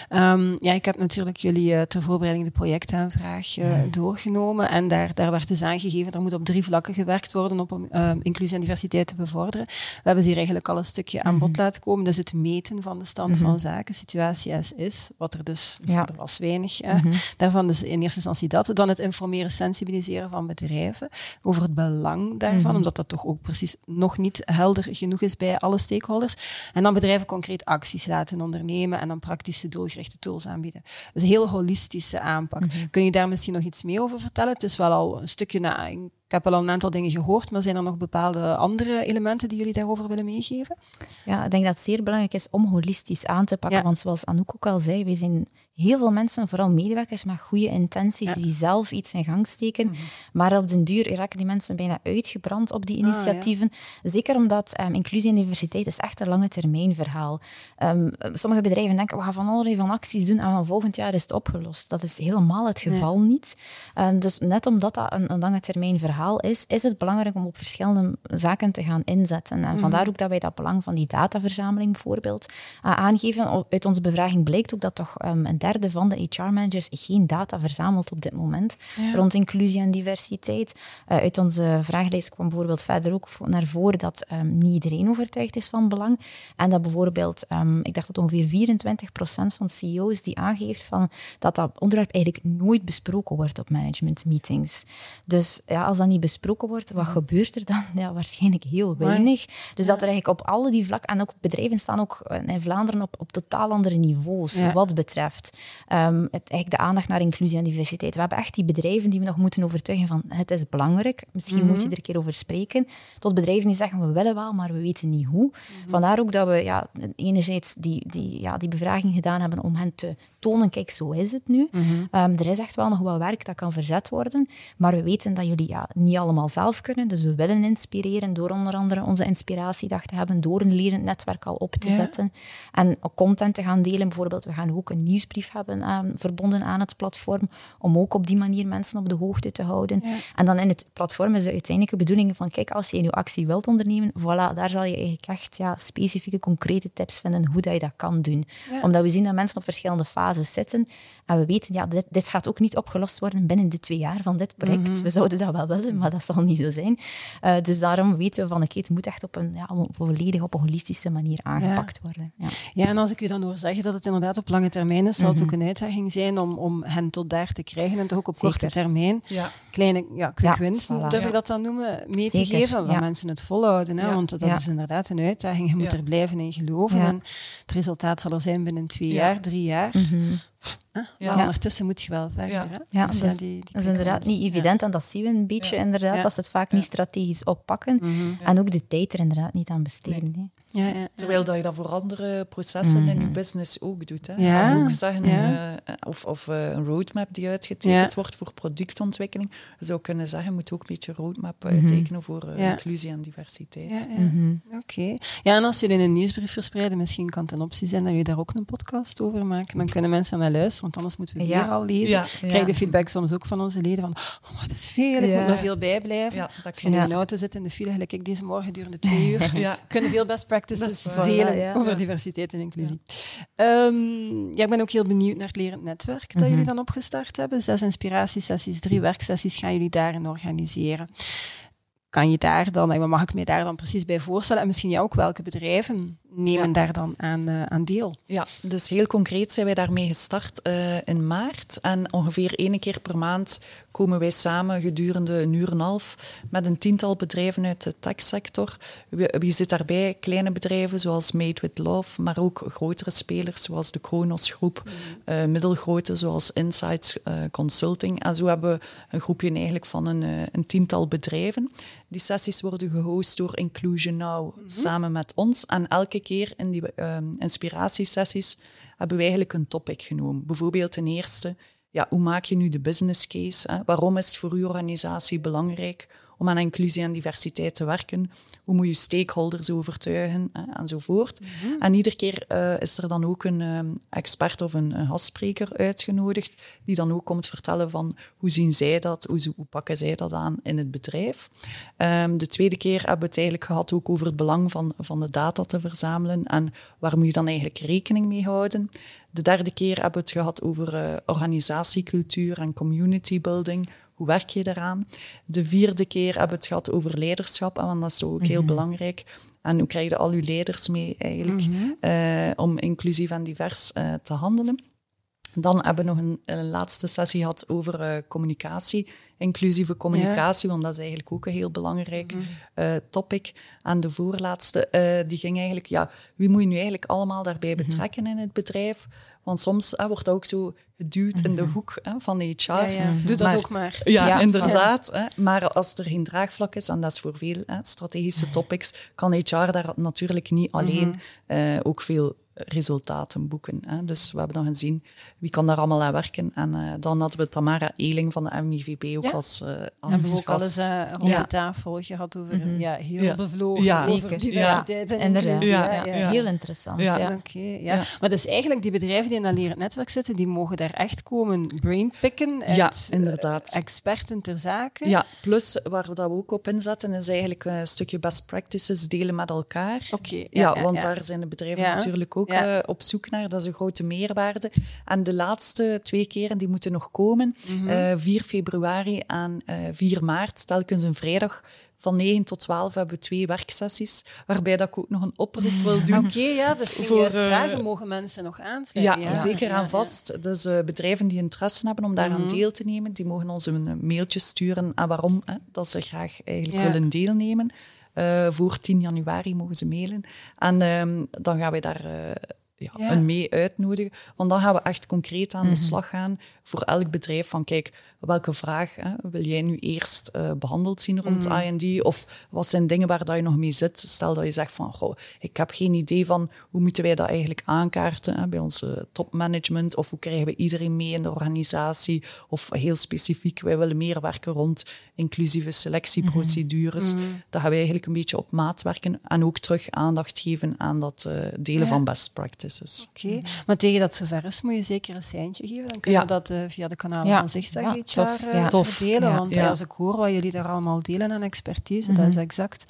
Ehm, ja, ik heb natuurlijk jullie eh, ter voorbereiding de projectaanvraag eh, doorgenomen. En daar, daar werd dus aangegeven, er moet op drie vlakken gewerkt worden op om ehm, inclusie en diversiteit te bevorderen. We hebben ze hier eigenlijk al een stukje aan bod laten komen. Dus het meten van de stand van zaken, situatie als is, wat er dus, Ja. er was weinig eh, daarvan. Dus in eerste instantie dat. Dan het informeren, sensibiliseren van bedrijven over het belang daarvan, omdat dat toch ook precies nog niet helder genoeg is bij alle stakeholders. En dan bedrijven concreet acties laten ondernemen en dan praktische doelgerichte tools aanbieden. Dus een heel holistische aanpak. Kun je daar misschien nog iets mee over vertellen? Het is wel al een stukje na. Ik heb al een aantal dingen gehoord, maar zijn er nog bepaalde andere elementen die jullie daarover willen meegeven? Ja, ik denk dat het zeer belangrijk is om holistisch aan te pakken. Ja. Want zoals Anouk ook al zei, wij zijn heel veel mensen, vooral medewerkers met goede intenties, Ja. die zelf iets in gang steken. Maar op den duur raken die mensen bijna uitgebrand op die Ah, ja. initiatieven. Zeker omdat ehm, inclusie en diversiteit is echt een lange termijn verhaal. Ehm, sommige bedrijven denken, we gaan van allerlei van acties doen en van volgend jaar is het opgelost. Dat is helemaal het geval niet. Ehm, dus net omdat dat een, een lange termijn verhaal is, is het belangrijk om op verschillende zaken te gaan inzetten. En vandaar ook dat wij dat belang van die dataverzameling bijvoorbeeld uh, aangeven. Uit onze bevraging blijkt ook dat toch ehm, een derde van de HR-managers geen data verzamelt op dit moment rond inclusie en diversiteit. Uh, uit onze vragenlijst kwam bijvoorbeeld verder ook naar voren dat ehm, niet iedereen overtuigd is van belang. En dat bijvoorbeeld, ehm, ik dacht dat ongeveer 24% van CEO's die aangeeft van dat dat onderwerp eigenlijk nooit besproken wordt op management meetings. Dus ja, als dat dat niet besproken wordt, wat gebeurt er dan? Ja, waarschijnlijk heel weinig. Dus dat er eigenlijk op alle die vlakken, en ook bedrijven staan ook in Vlaanderen op, op totaal andere niveaus, wat betreft um, het, eigenlijk de aandacht naar inclusie en diversiteit. We hebben echt die bedrijven die we nog moeten overtuigen van het is belangrijk, misschien moet je er een keer over spreken, tot bedrijven die zeggen we willen wel, maar we weten niet hoe. Vandaar ook dat we ja, enerzijds die, die, ja, die bevraging gedaan hebben om hen te tonen, kijk, zo is het nu. Mhm. Ehm, er is echt wel nog wel werk dat kan verzet worden, maar we weten dat jullie ja, niet allemaal zelf kunnen, dus we willen inspireren door onder andere onze inspiratiedag te hebben, door een lerend netwerk al op te zetten en content te gaan delen. Bijvoorbeeld, we gaan ook een nieuwsbrief hebben um, verbonden aan het platform, om ook op die manier mensen op de hoogte te houden. En dan in het platform is de uiteindelijke bedoeling van, kijk, als je je actie wilt ondernemen, voilà, daar zal je eigenlijk echt ja, specifieke, concrete tips vinden hoe dat je dat kan doen. Omdat we zien dat mensen op verschillende fases zitten en we weten, ja, dit, dit gaat ook niet opgelost worden binnen de twee jaar van dit project. Mhm. We zouden dat wel willen, maar dat zal niet zo zijn. Uh, dus daarom weten we van, oké, het moet echt op een, ja, volledig op een holistische manier aangepakt worden. Ja. ja, en als ik u dan hoor zeggen dat het inderdaad op lange termijn is, zal het ook mhm. een uitdaging zijn om, om hen tot daar te krijgen en toch ook op korte termijn ja. kleine ja, quick wins, durf ik dat dan noemen, mee te geven, dat mensen het volhouden. Hè? Want dat is inderdaad een uitdaging. Je moet er blijven in geloven en het resultaat zal er zijn binnen twee jaar, drie jaar. Mm maar ondertussen moet je wel verder. Hè? Ja, dus dat, is, die, die is inderdaad niet evident. En dat zien we een beetje inderdaad, dat ze het vaak niet strategisch oppakken. Mhm. En ook de tijd er inderdaad niet aan besteden. Ja, ja, Terwijl dat je dat voor andere processen in je mhm. business ook doet. Hè. Ja. ook zeggen, uh, of, of uh, een roadmap die uitgetekend wordt voor productontwikkeling. Je zou kunnen zeggen, je moet ook een beetje een roadmap mhm. uittekenen voor uh, inclusie en diversiteit. Oké. Ja, en als jullie een nieuwsbrief verspreiden, misschien kan het een optie zijn dat jullie daar ook een podcast over maken. Dan kunnen mensen naar luisteren, want anders moeten we weer al lezen. Krijg de feedback soms ook van onze leden van, oh, dat is veel, ik moet nog veel bijblijven. als je in een auto zit in de file, gelijk ik deze morgen, durende twee uur, kunnen veel best practice practices delen over diversiteit en inclusie. Um, ja, ik ben ook heel benieuwd naar het lerend netwerk dat jullie mhm. dan opgestart hebben. Zes inspiratiesessies, drie werksessies gaan jullie daarin organiseren. Kan je daar dan, wat mag ik me daar dan precies bij voorstellen? En misschien jou ook welke bedrijven nemen daar dan aan, uh, aan deel? Ja, dus heel concreet zijn wij daarmee gestart uh, in maart. En ongeveer één keer per maand komen wij samen gedurende een uur en een half met een tiental bedrijven uit de techsector. Wie, zit daarbij? Kleine bedrijven zoals Made with Love, maar ook grotere spelers zoals de Kronos Groep, mm. uh, middelgrote zoals Insights Consulting. En zo hebben we een groepje eigenlijk van een, een tiental bedrijven. Die sessies worden gehost door Inclusion Now mhm. samen met ons. En elke keer in die uh, inspiratiesessies hebben we eigenlijk een topic genomen. Bijvoorbeeld ten eerste, ja, hoe maak je nu de business case? Hè? Waarom is het voor uw organisatie belangrijk om aan inclusie en diversiteit te werken. Hoe moet je stakeholders overtuigen hè, enzovoort. Mhm. En iedere keer uh, is er dan ook een uh, expert of een, een, gastspreker uitgenodigd, die dan ook komt vertellen van hoe zien zij dat, hoe, hoe pakken zij dat aan in het bedrijf. Um, de tweede keer hebben we het eigenlijk gehad ook over het belang van, van de data te verzamelen en waar moet je dan eigenlijk rekening mee houden. De derde keer hebben we het gehad over uh, organisatiecultuur en community building hoe werk je eraan? De vierde keer hebben we het gehad over leiderschap, want dat is ook heel mhm. belangrijk. En hoe krijg je al je leiders mee eigenlijk mhm. eh, om inclusief en divers uh, te handelen? Dan hebben we nog een, een laatste sessie gehad over uh, communicatie inclusieve communicatie, want dat is eigenlijk ook een heel belangrijk uh, topic. En de voorlaatste, uh, die ging eigenlijk, ja, wie moet je nu eigenlijk allemaal daarbij mhm. betrekken in het bedrijf? Want soms wordt dat ook zo geduwd in de mhm. hoek van de HR. Ja, Doe dat ook maar. Ja, inderdaad. Hè. Maar als er geen draagvlak is, en dat is voor veel strategische topics, kan HR daar natuurlijk niet alleen uh, ook veel resultaten boeken. Hè. Dus we hebben dan gezien wie kan daar allemaal aan werken. En uh, dan hadden we Tamara Eling van de MIVB ook ja. als uh, Hebben we ook alles uh, rond de tafel gehad over, mm -hmm. ja, heel bevlogen ja. over diversiteit en Inderdaad. Ja. Heel interessant. Ja. Okay, ja. Maar dus eigenlijk die bedrijven die in dat leren netwerk zitten, die mogen daar echt komen brainpicken. Ja, inderdaad. Experten ter zake. Ja, plus waar we dat ook op inzetten, is eigenlijk een stukje best practices delen met elkaar. Oké. ja, want daar zijn de bedrijven natuurlijk ook ook Ja. eh, op zoek naar. Dat is een grote meerwaarde. En de laatste twee keren die moeten nog komen. Eh, 4 februari en eh 4 maart, telkens een vrijdag. Van 9 tot 12 hebben we twee werksessies, waarbij dat ik ook nog een oproep wil doen. Oké, ja, dus Voor, eh, vragen, mogen mensen nog Ja, aansluiten? zeker ja, aan ja. vast. Dus eh, bedrijven die interesse hebben om daaraan Mhm. deel te nemen, die mogen ons een eh, mailtje sturen. En waarom? Hè? Dat ze graag eigenlijk Ja. willen deelnemen. Eh, voor 10 januari mogen ze mailen. En ehm, dan gaan wij daar eh, ja, Ja. een mee uitnodigen. Want dan gaan we echt concreet aan de slag gaan voor elk bedrijf. Van kijk, welke vraag hè, wil jij nu eerst eh, behandeld zien rond I&D? Of wat zijn dingen waar dat je nog mee zit? Stel dat je zegt van, goh, ik heb geen idee van hoe moeten wij dat eigenlijk aankaarten hè, bij onze topmanagement? Of hoe krijgen we iedereen mee in de organisatie? Of heel specifiek, wij willen meer werken rond inclusieve selectieprocedures. Dan gaan wij eigenlijk een beetje op maat werken en ook terug aandacht geven aan dat eh, delen Ja. van best practices. Oké, maar tegen dat zover is, moet je zeker een seintje geven. Dan kunnen Ja. we dat eh, via de kanalen Ja. van Zigzag Ja, tof. eh, Ja. Tof. verdelen. Ja. Want Ja. als ik hoor wat jullie daar allemaal delen aan expertise, dat is exact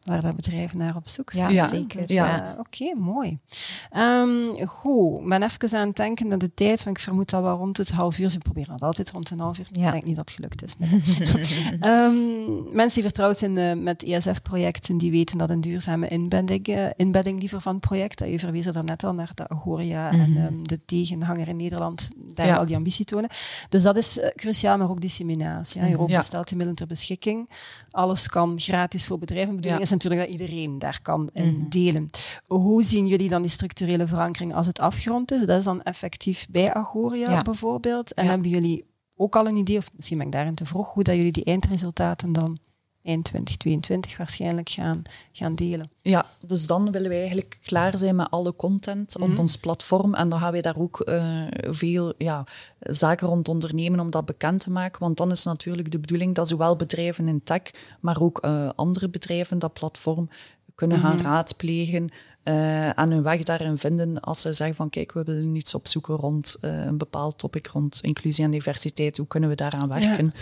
waar dat bedrijven naar op zoek zijn. Ja, zeker. Dus, Ja. eh, Oké, mooi. Ehm, goed, ik ben even aan het denken naar de tijd, want ik vermoed dat we rond het half uur, ze proberen dat altijd rond een half uur. Ja. Ik denk niet dat het gelukt is. Ehm, mensen die vertrouwd zijn eh, met ESF-projecten, die weten dat een duurzame inbedding, eh, inbedding liever van het project, dat je verwees er net al naar de Agoria en ehm, de tegenhanger in Nederland, daar Ja. al die ambitie tonen. Dus dat is cruciaal, maar ook disseminatie. hè. Europa stelt die middelen ter beschikking. Alles kan gratis voor bedrijven. Bedoeling Ja. Is natuurlijk dat iedereen daar kan in delen. Hoe zien jullie dan die structurele verankering als het afgerond is? Dat is dan effectief bij Agoria Ja. bijvoorbeeld. En Ja. hebben jullie ook al een idee, of misschien ben ik daarin te vroeg, hoe dat jullie die eindresultaten dan eind 2022 waarschijnlijk gaan, gaan delen? Ja, dus dan willen wij eigenlijk klaar zijn met alle content op ons platform. En dan gaan wij daar ook eh, veel ja, zaken rond ondernemen om dat bekend te maken. Want dan is natuurlijk de bedoeling dat zowel bedrijven in tech, maar ook eh, andere bedrijven dat platform kunnen gaan raadplegen eh, en hun weg daarin vinden als ze zeggen van kijk, we willen iets opzoeken rond een bepaald topic, rond inclusie en diversiteit. Hoe kunnen we daaraan werken?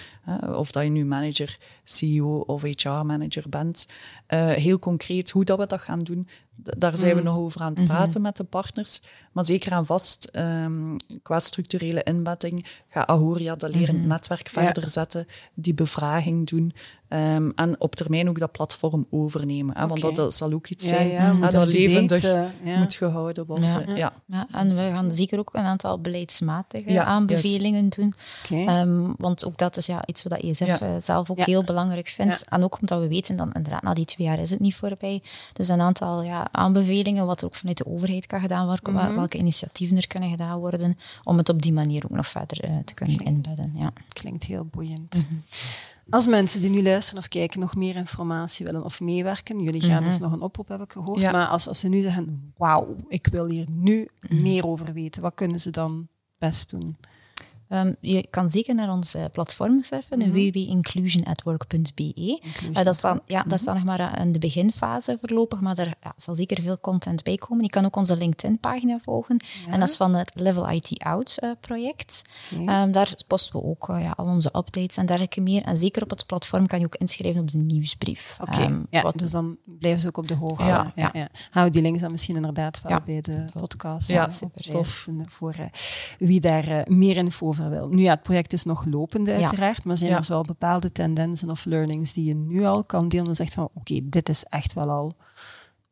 Of dat je nu manager, CEO of HR-manager bent. Eh, heel concreet hoe dat we dat gaan doen, d- daar zijn we nog over aan het praten met de partners. Maar zeker aan vast, ehm, qua structurele inbedding, gaat Ahoria dat lerend netwerk verder zetten, die bevraging doen ehm, en op termijn ook dat platform overnemen. Hè, Want dat, dat zal ook iets Ja, zijn ja, hè, dat levendig eh, ja. moet gehouden worden. Ja. Ja. Ja, en we gaan zeker ook een aantal beleidsmatige Ja, aanbevelingen doen. Ehm, want ook dat is ja, iets wat ESF Ja. eh, zelf ook Ja. heel belangrijk vindt. Ja. En ook omdat we weten, dan inderdaad, na die twee jaar is het niet voorbij. Dus een aantal ja, aanbevelingen, wat ook vanuit de overheid kan gedaan worden, Mhm. welke initiatieven er kunnen gedaan worden, om het op die manier ook nog verder eh, te kunnen inbedden. Ja. Klinkt heel boeiend. Als mensen die nu luisteren of kijken nog meer informatie willen of meewerken, jullie gaan dus nog een oproep, heb ik gehoord. Ja. Maar als, als ze nu zeggen, wauw, ik wil hier nu meer over weten, wat kunnen ze dan best doen? Ehm, je kan zeker naar ons eh, platform surfen, Mhm. www.inclusionatwork.be. Eh, dat, staat, ja, staat nog maar eh, in de beginfase voorlopig, maar er ja, zal zeker veel content bij komen. Je kan ook onze LinkedIn-pagina volgen. En dat is van het Level IT Out project. Ehm, daar posten we ook ja, al onze updates en dergelijke meer. En zeker op het platform kan je ook inschrijven op de nieuwsbrief. Oké, Ehm, ja, dus dan blijven ze ook op de hoogte. Ja, ja, ja. Houden we die links dan misschien inderdaad wel bij de podcast. Ja, super oplijsten Voor wie daar meer info over wil. Nu ja, het project is nog lopend uiteraard, maar zijn er wel bepaalde tendensen of learnings die je nu al kan delen en zegt van oké, dit is echt wel al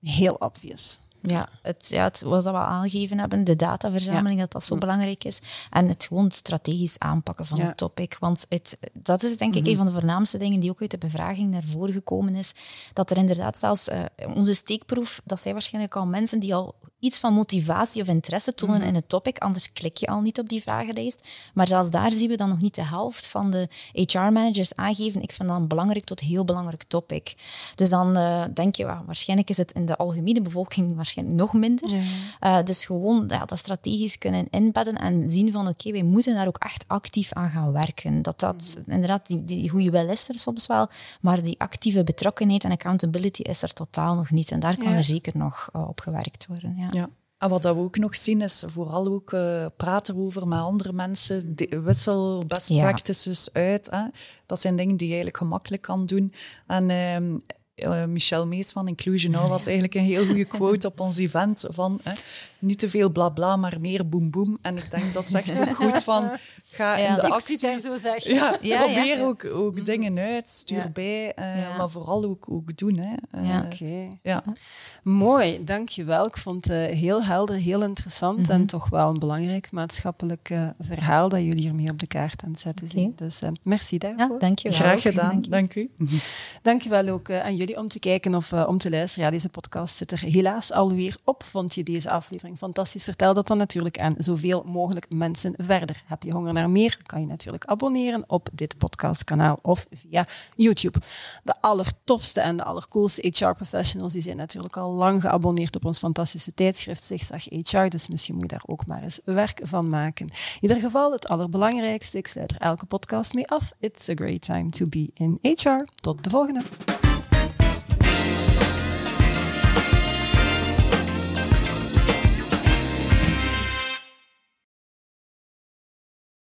heel obvious. Ja, het, ja, het, wat we al aangegeven hebben, de dataverzameling, dat dat zo belangrijk is. En het gewoon strategisch aanpakken van Ja. het topic. Want het, dat is denk ik een van de voornaamste dingen die ook uit de bevraging naar voren gekomen is. Dat er inderdaad zelfs eh, onze steekproef, dat zijn waarschijnlijk al mensen die al iets van motivatie of interesse tonen in het topic, anders klik je al niet op die vragenlijst. Maar zelfs daar zien we dan nog niet de helft van de HR-managers aangeven. Ik vind dat een belangrijk tot heel belangrijk topic. Dus dan eh, denk je, waarschijnlijk is het in de algemene bevolking waarschijnlijk nog minder. Eh, dus gewoon ja, dat strategisch kunnen inbedden en zien van oké, wij moeten daar ook echt actief aan gaan werken. Dat dat, inderdaad, die, die goede wel is er soms wel, maar die actieve betrokkenheid en accountability is er totaal nog niet. En daar kan er zeker nog eh, op gewerkt worden. Ja. Ja. En wat dat we ook nog zien is vooral ook eh, praten erover met andere mensen, de- wissel best Ja. practices uit. Hè. Dat zijn dingen die je eigenlijk gemakkelijk kan doen. En ehm, uh, Michel Mees van Inclusion Now had eigenlijk een heel goede quote op ons event van niet te veel blabla, bla, maar meer boem boem. En ik denk dat zegt ook goed van ga in de actie. zo zeggen. Ja, ja probeer ook, ook mhm. dingen uit, stuur bij, uh, maar vooral ook, ook doen. Hè. Uh, Oké. Ja. Mooi, dankjewel. Ik vond het heel helder, heel interessant en mhm. toch wel een belangrijk maatschappelijk verhaal dat jullie hiermee op de kaart aan het zetten zijn. Dus merci daarvoor. Ja, dankjewel. Graag gedaan, dank, u. Dankjewel ook aan jullie om te kijken of om te luisteren. Ja, deze podcast zit er helaas alweer op. Vond je deze aflevering fantastisch? Vertel dat dan natuurlijk aan zoveel mogelijk mensen verder. Heb je honger naar meer? Kan je natuurlijk abonneren op dit podcastkanaal of via YouTube. De allertofste en de allercoolste HR-professionals die zijn natuurlijk al lang geabonneerd op ons fantastische tijdschrift Zigzag HR, dus misschien moet je daar ook maar eens werk van maken. In ieder geval het allerbelangrijkste, ik sluit er elke podcast mee af. It's a great time to be in HR. Tot de volgende.